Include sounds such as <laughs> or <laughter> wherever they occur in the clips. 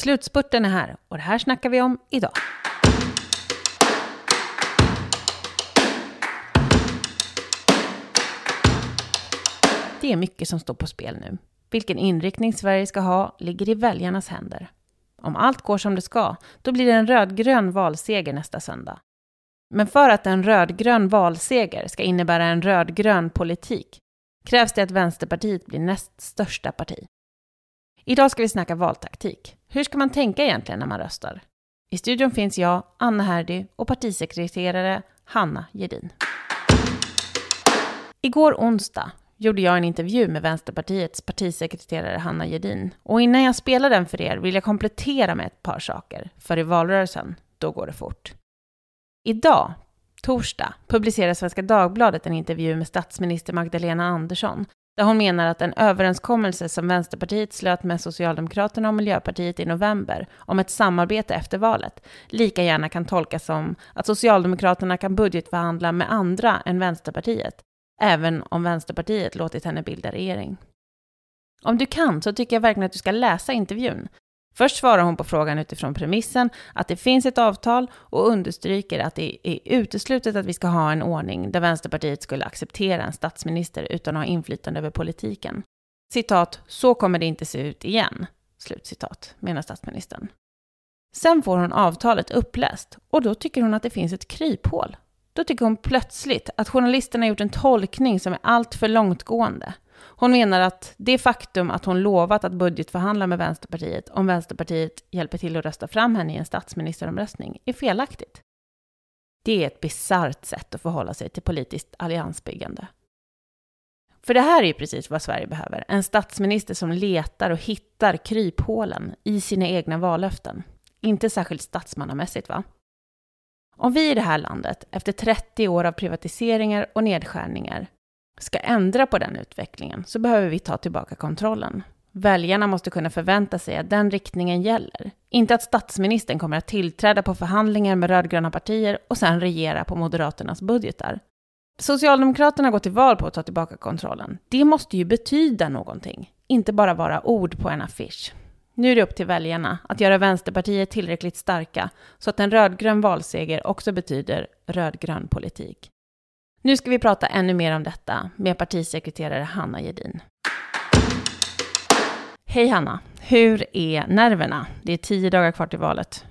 Slutspurten är här och det här snackar vi om idag. Det är mycket som står på spel nu. Vilken inriktning Sverige ska ha ligger i väljarnas händer. Om allt går som det ska, då blir det en rödgrön valseger nästa söndag. Men för att en rödgrön valseger ska innebära en rödgrön politik krävs det att Vänsterpartiet blir näst största parti. Idag ska vi snacka valtaktik. Hur ska man tänka egentligen när man röstar? I studion finns jag, Anna Herdy och partisekreterare Hanna Gedin. Igår onsdag gjorde jag en intervju med Vänsterpartiets partisekreterare Hanna Gedin. Och innan jag spelar den för er vill jag komplettera med ett par saker, för i valrörelsen, då går det fort. Idag, torsdag, publicerar Svenska Dagbladet en intervju med statsminister Magdalena Andersson, där hon menar att en överenskommelse som Vänsterpartiet slöt med Socialdemokraterna och Miljöpartiet i november om ett samarbete efter valet lika gärna kan tolkas som att Socialdemokraterna kan budgetförhandla med andra än Vänsterpartiet även om Vänsterpartiet låtit henne bilda regering. Om du kan så tycker jag verkligen att du ska läsa intervjun. Först svarar hon på frågan utifrån premissen att det finns ett avtal och understryker att det är uteslutet att vi ska ha en ordning där Vänsterpartiet skulle acceptera en statsminister utan att ha inflytande över politiken. Citat, så kommer det inte se ut igen, slutcitat, menar statsministern. Sen får hon avtalet uppläst och då tycker hon att det finns ett kryphål då tycker hon plötsligt att journalisterna gjort en tolkning som är alltför långtgående. Hon menar att det faktum att hon lovat att budgetförhandla med Vänsterpartiet om Vänsterpartiet hjälper till att rösta fram henne i en statsministeromröstning är felaktigt. Det är ett bisarrt sätt att förhålla sig till politiskt alliansbyggande. För det här är ju precis vad Sverige behöver. En statsminister som letar och hittar kryphålen i sina egna vallöften. Inte särskilt statsmannamässigt, va? Om vi i det här landet, efter 30 år av privatiseringar och nedskärningar, ska ändra på den utvecklingen så behöver vi ta tillbaka kontrollen. Väljarna måste kunna förvänta sig att den riktningen gäller. Inte att statsministern kommer att tillträda på förhandlingar med rödgröna partier och sen regera på Moderaternas budgetar. Socialdemokraterna går till val på att ta tillbaka kontrollen. Det måste ju betyda någonting, inte bara vara ord på en affisch. Nu är det upp till väljarna att göra Vänsterpartiet tillräckligt starka så att en rödgrön valseger också betyder rödgrön politik. Nu ska vi prata ännu mer om detta med partisekreterare Hanna Gedin. Hej Hanna! Hur är nerverna? Det är tio dagar kvar till valet.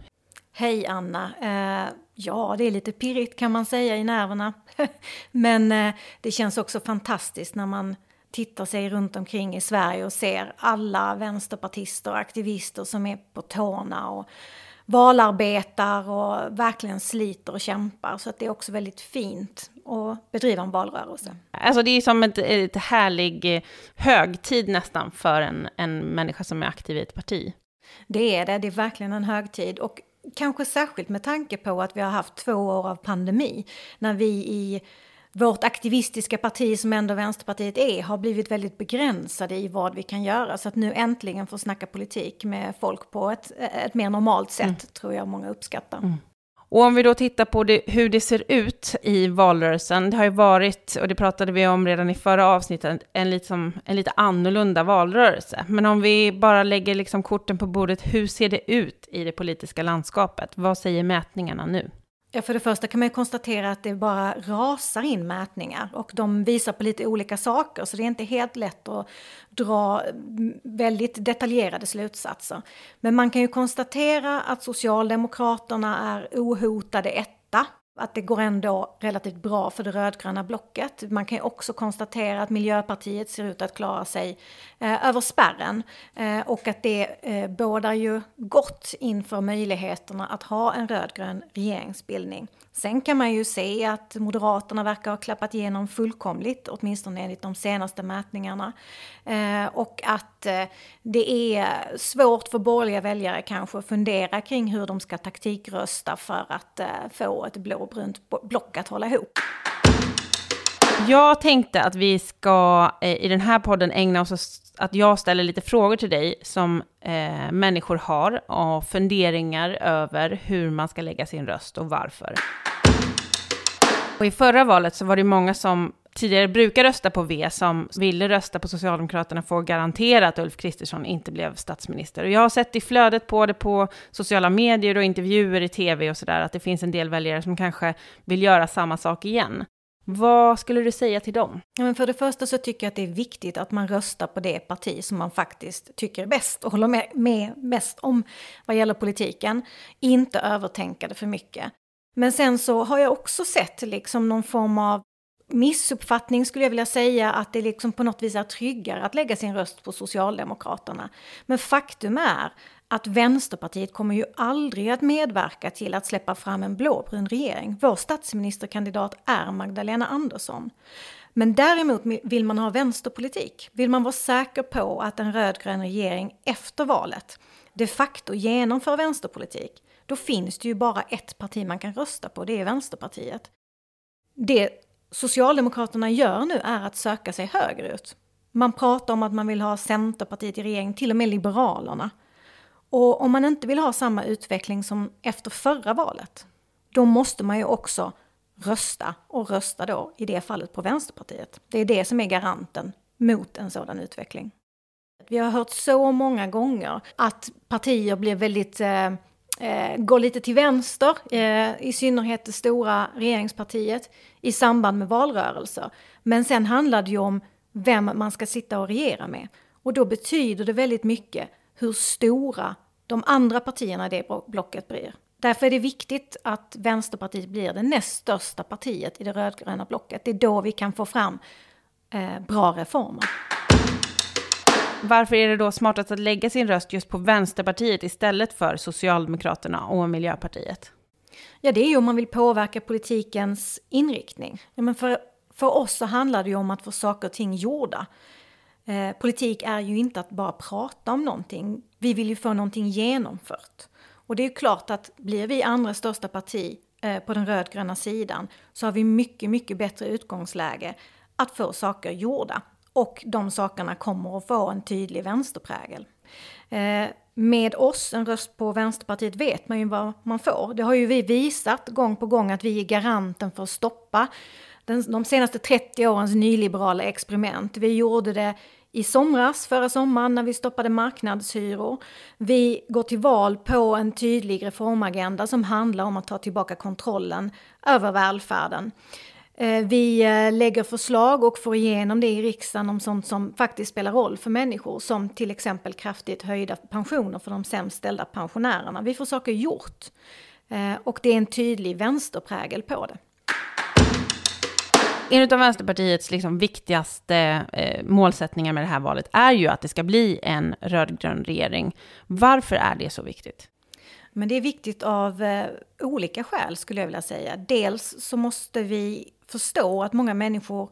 Hej Anna! Eh, ja, det är lite pirrigt kan man säga i nerverna. <laughs> Men eh, det känns också fantastiskt när man tittar sig runt omkring i Sverige och ser alla vänsterpartister och aktivister som är på tårna och valarbetar och verkligen sliter och kämpar. Så att det är också väldigt fint att bedriva en valrörelse. Alltså det är som ett, ett härlig eh, högtid nästan för en, en människa som är aktiv i ett parti. Det är det, det är verkligen en högtid. Och kanske särskilt med tanke på att vi har haft två år av pandemi. När vi i vårt aktivistiska parti som ändå Vänsterpartiet är har blivit väldigt begränsade i vad vi kan göra. Så att nu äntligen få snacka politik med folk på ett, ett mer normalt sätt mm. tror jag många uppskattar. Mm. Och om vi då tittar på det, hur det ser ut i valrörelsen, det har ju varit, och det pratade vi om redan i förra avsnittet, en, liksom, en lite annorlunda valrörelse. Men om vi bara lägger liksom korten på bordet, hur ser det ut i det politiska landskapet? Vad säger mätningarna nu? Ja, för det första kan man ju konstatera att det bara rasar in mätningar och de visar på lite olika saker så det är inte helt lätt att dra väldigt detaljerade slutsatser. Men man kan ju konstatera att Socialdemokraterna är ohotade ett att det går ändå relativt bra för det rödgröna blocket. Man kan ju också konstatera att Miljöpartiet ser ut att klara sig eh, över spärren eh, och att det eh, bådar ju gott inför möjligheterna att ha en rödgrön regeringsbildning. Sen kan man ju se att Moderaterna verkar ha klappat igenom fullkomligt, åtminstone enligt de senaste mätningarna. Eh, och att eh, det är svårt för borgerliga väljare kanske att fundera kring hur de ska taktikrösta för att eh, få ett blå blåbrunt block att hålla ihop. Jag tänkte att vi ska eh, i den här podden ägna oss åt att jag ställer lite frågor till dig som eh, människor har och funderingar över hur man ska lägga sin röst och varför. Och I förra valet så var det många som tidigare brukar rösta på V, som ville rösta på Socialdemokraterna, får garantera att Ulf Kristersson inte blev statsminister. Och jag har sett i flödet på det på sociala medier och intervjuer i tv och sådär, att det finns en del väljare som kanske vill göra samma sak igen. Vad skulle du säga till dem? Ja, men för det första så tycker jag att det är viktigt att man röstar på det parti som man faktiskt tycker är bäst och håller med, med mest om vad gäller politiken. Inte övertänka det för mycket. Men sen så har jag också sett liksom någon form av missuppfattning skulle jag vilja säga att det liksom på något vis är tryggare att lägga sin röst på Socialdemokraterna. Men faktum är att Vänsterpartiet kommer ju aldrig att medverka till att släppa fram en blåbrun regering. Vår statsministerkandidat är Magdalena Andersson. Men däremot vill man ha vänsterpolitik, vill man vara säker på att en rödgrön regering efter valet de facto genomför vänsterpolitik, då finns det ju bara ett parti man kan rösta på, det är Vänsterpartiet. Det Socialdemokraterna gör nu är att söka sig högerut. Man pratar om att man vill ha Centerpartiet i regering, till och med Liberalerna. Och om man inte vill ha samma utveckling som efter förra valet, då måste man ju också rösta och rösta då i det fallet på Vänsterpartiet. Det är det som är garanten mot en sådan utveckling. Vi har hört så många gånger att partier blir väldigt eh, eh, går lite till vänster, eh, i synnerhet det stora regeringspartiet, i samband med valrörelser. Men sen handlar det ju om vem man ska sitta och regera med. Och då betyder det väldigt mycket hur stora de andra partierna i det blocket blir. Därför är det viktigt att Vänsterpartiet blir det näst största partiet i det rödgröna blocket. Det är då vi kan få fram eh, bra reformer. Varför är det då smartast att lägga sin röst just på Vänsterpartiet istället för Socialdemokraterna och Miljöpartiet? Ja, det är ju om man vill påverka politikens inriktning. Ja, men för, för oss så handlar det ju om att få saker och ting gjorda. Eh, politik är ju inte att bara prata om någonting. Vi vill ju få någonting genomfört. Och det är ju klart att blir vi andra största parti eh, på den rödgröna sidan så har vi mycket, mycket bättre utgångsläge att få saker gjorda. Och de sakerna kommer att få en tydlig vänsterprägel. Eh, med oss, en röst på Vänsterpartiet, vet man ju vad man får. Det har ju vi visat gång på gång att vi är garanten för att stoppa den, de senaste 30 årens nyliberala experiment. Vi gjorde det i somras, förra sommaren, när vi stoppade marknadshyror. Vi går till val på en tydlig reformagenda som handlar om att ta tillbaka kontrollen över välfärden. Eh, vi eh, lägger förslag och får igenom det i riksdagen om sånt som faktiskt spelar roll för människor, som till exempel kraftigt höjda pensioner för de sämst ställda pensionärerna. Vi får saker gjort. Eh, och det är en tydlig vänsterprägel på det. En av Vänsterpartiets liksom viktigaste målsättningar med det här valet är ju att det ska bli en rödgrön regering. Varför är det så viktigt? Men det är viktigt av eh, olika skäl skulle jag vilja säga. Dels så måste vi förstå att många människor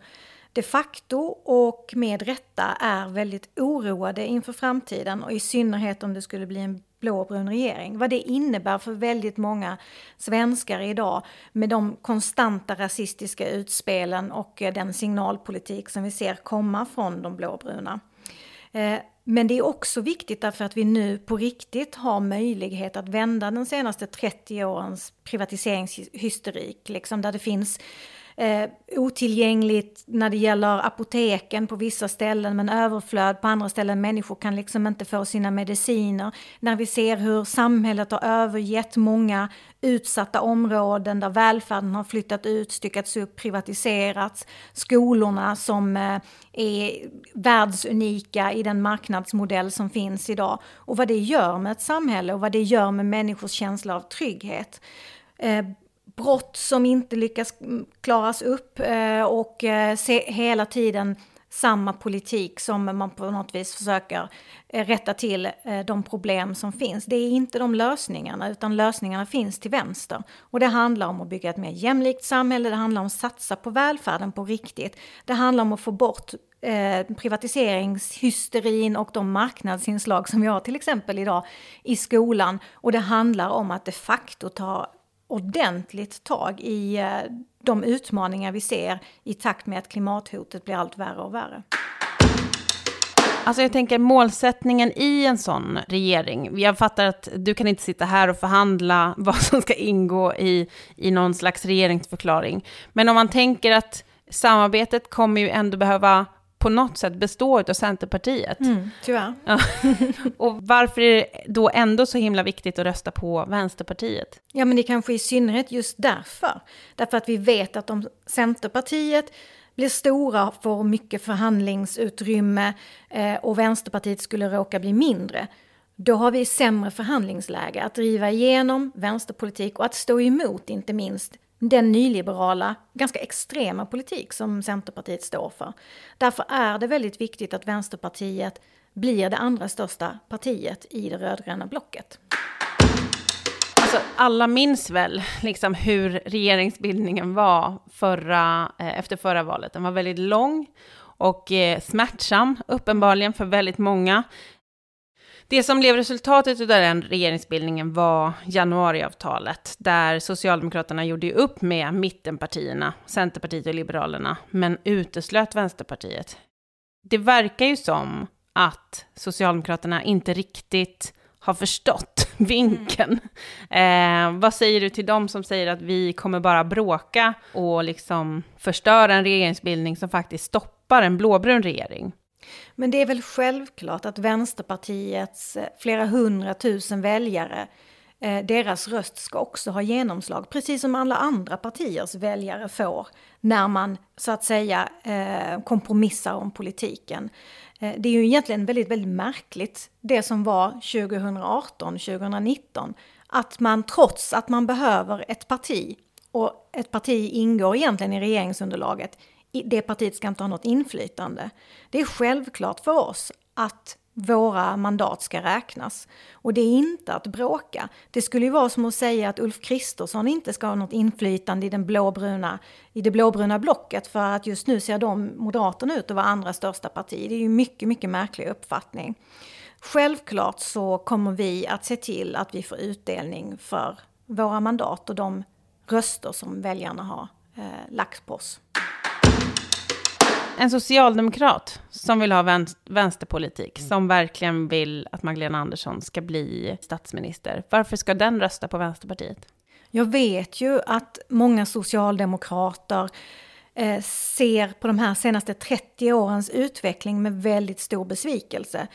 de facto och med rätta är väldigt oroade inför framtiden och i synnerhet om det skulle bli en blåbrun regering. Vad det innebär för väldigt många svenskar idag med de konstanta rasistiska utspelen och eh, den signalpolitik som vi ser komma från de blåbruna. Eh, men det är också viktigt därför att vi nu på riktigt har möjlighet att vända den senaste 30 årens privatiseringshysterik, liksom där det finns eh, otillgängligt när det gäller apoteken på vissa ställen men överflöd på andra ställen. Människor kan liksom inte få sina mediciner. När vi ser hur samhället har övergett många utsatta områden där välfärden har flyttat ut, styckats upp, privatiserats. Skolorna som eh, är världsunika i den marknadsmodell som finns idag. Och vad det gör med ett samhälle och vad det gör med människors känsla av trygghet. Eh, brott som inte lyckas mm, klaras upp eh, och eh, se hela tiden samma politik som man på något vis försöker eh, rätta till de problem som finns. Det är inte de lösningarna, utan lösningarna finns till vänster. Och det handlar om att bygga ett mer jämlikt samhälle, det handlar om att satsa på välfärden på riktigt. Det handlar om att få bort eh, privatiseringshysterin och de marknadsinslag som vi har till exempel idag i skolan. Och det handlar om att de facto ta ordentligt tag i eh, de utmaningar vi ser i takt med att klimathotet blir allt värre och värre. Alltså jag tänker målsättningen i en sån regering. Jag fattar att du kan inte sitta här och förhandla <laughs> vad som ska ingå i, i någon slags regeringsförklaring. Men om man tänker att samarbetet kommer ju ändå behöva på något sätt bestå av Centerpartiet. Mm, tyvärr. Ja. <laughs> och varför är det då ändå så himla viktigt att rösta på Vänsterpartiet? Ja, men det kanske i synnerhet just därför. Därför att vi vet att om Centerpartiet blir stora, får mycket förhandlingsutrymme eh, och Vänsterpartiet skulle råka bli mindre, då har vi sämre förhandlingsläge att driva igenom vänsterpolitik och att stå emot, inte minst, den nyliberala, ganska extrema politik som Centerpartiet står för. Därför är det väldigt viktigt att Vänsterpartiet blir det andra största partiet i det rödgröna blocket. Alltså, alla minns väl liksom hur regeringsbildningen var förra, eh, efter förra valet. Den var väldigt lång och eh, smärtsam, uppenbarligen för väldigt många. Det som blev resultatet av den regeringsbildningen var januariavtalet, där Socialdemokraterna gjorde upp med mittenpartierna, Centerpartiet och Liberalerna, men uteslöt Vänsterpartiet. Det verkar ju som att Socialdemokraterna inte riktigt har förstått <laughs> vinkeln. Mm. Eh, vad säger du till dem som säger att vi kommer bara bråka och liksom förstöra en regeringsbildning som faktiskt stoppar en blåbrun regering? Men det är väl självklart att Vänsterpartiets eh, flera hundratusen väljare, eh, deras röst ska också ha genomslag, precis som alla andra partiers väljare får när man så att säga eh, kompromissar om politiken. Det är ju egentligen väldigt, väldigt märkligt det som var 2018, 2019, att man trots att man behöver ett parti och ett parti ingår egentligen i regeringsunderlaget, det partiet ska inte ha något inflytande. Det är självklart för oss att våra mandat ska räknas. Och det är inte att bråka. Det skulle ju vara som att säga att Ulf Kristersson inte ska ha något inflytande i, den blåbruna, i det blåbruna blocket för att just nu ser de Moderaterna ut att vara andra största parti. Det är ju mycket, mycket märklig uppfattning. Självklart så kommer vi att se till att vi får utdelning för våra mandat och de röster som väljarna har eh, lagt på oss en socialdemokrat som vill ha vänsterpolitik, som verkligen vill att Magdalena Andersson ska bli statsminister, varför ska den rösta på Vänsterpartiet? Jag vet ju att många socialdemokrater eh, ser på de här senaste 30 årens utveckling med väldigt stor besvikelse.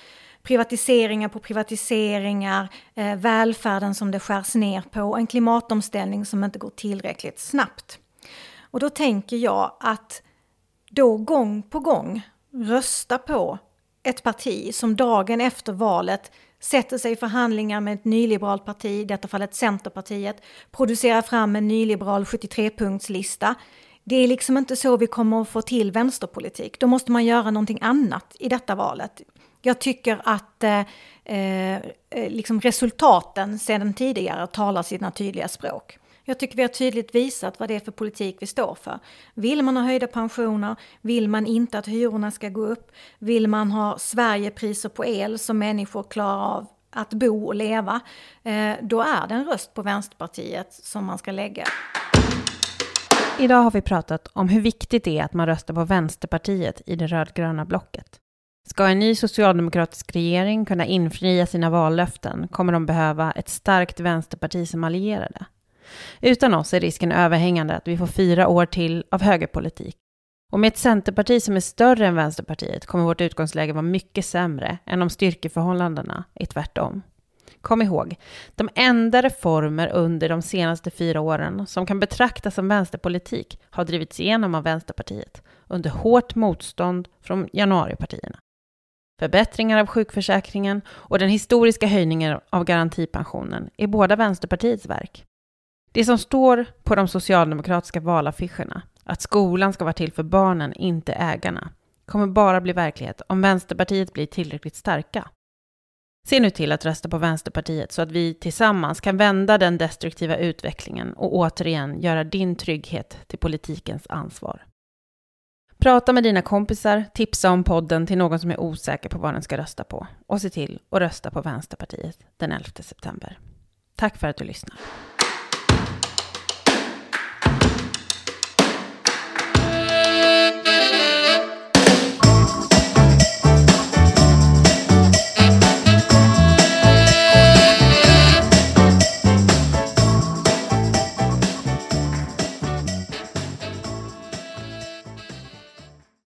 Privatiseringar på privatiseringar, eh, välfärden som det skärs ner på, en klimatomställning som inte går tillräckligt snabbt. Och då tänker jag att då gång på gång rösta på ett parti som dagen efter valet sätter sig i förhandlingar med ett nyliberalt parti, i detta fallet Centerpartiet, producerar fram en nyliberal 73-punktslista. Det är liksom inte så vi kommer att få till vänsterpolitik. Då måste man göra någonting annat i detta valet. Jag tycker att eh, eh, liksom resultaten sedan tidigare talar sina tydliga språk. Jag tycker vi har tydligt visat vad det är för politik vi står för. Vill man ha höjda pensioner? Vill man inte att hyrorna ska gå upp? Vill man ha Sverigepriser på el som människor klarar av att bo och leva? Eh, då är det en röst på Vänsterpartiet som man ska lägga. Idag har vi pratat om hur viktigt det är att man röstar på Vänsterpartiet i det rödgröna blocket. Ska en ny socialdemokratisk regering kunna infria sina vallöften kommer de behöva ett starkt vänsterparti som allierade. Utan oss är risken överhängande att vi får fyra år till av högerpolitik. Och med ett Centerparti som är större än Vänsterpartiet kommer vårt utgångsläge vara mycket sämre än om styrkeförhållandena är tvärtom. Kom ihåg, de enda reformer under de senaste fyra åren som kan betraktas som vänsterpolitik har drivits igenom av Vänsterpartiet under hårt motstånd från januaripartierna. Förbättringar av sjukförsäkringen och den historiska höjningen av garantipensionen är båda Vänsterpartiets verk. Det som står på de socialdemokratiska valaffischerna, att skolan ska vara till för barnen, inte ägarna, kommer bara bli verklighet om Vänsterpartiet blir tillräckligt starka. Se nu till att rösta på Vänsterpartiet så att vi tillsammans kan vända den destruktiva utvecklingen och återigen göra din trygghet till politikens ansvar. Prata med dina kompisar, tipsa om podden till någon som är osäker på vad den ska rösta på och se till att rösta på Vänsterpartiet den 11 september. Tack för att du lyssnar.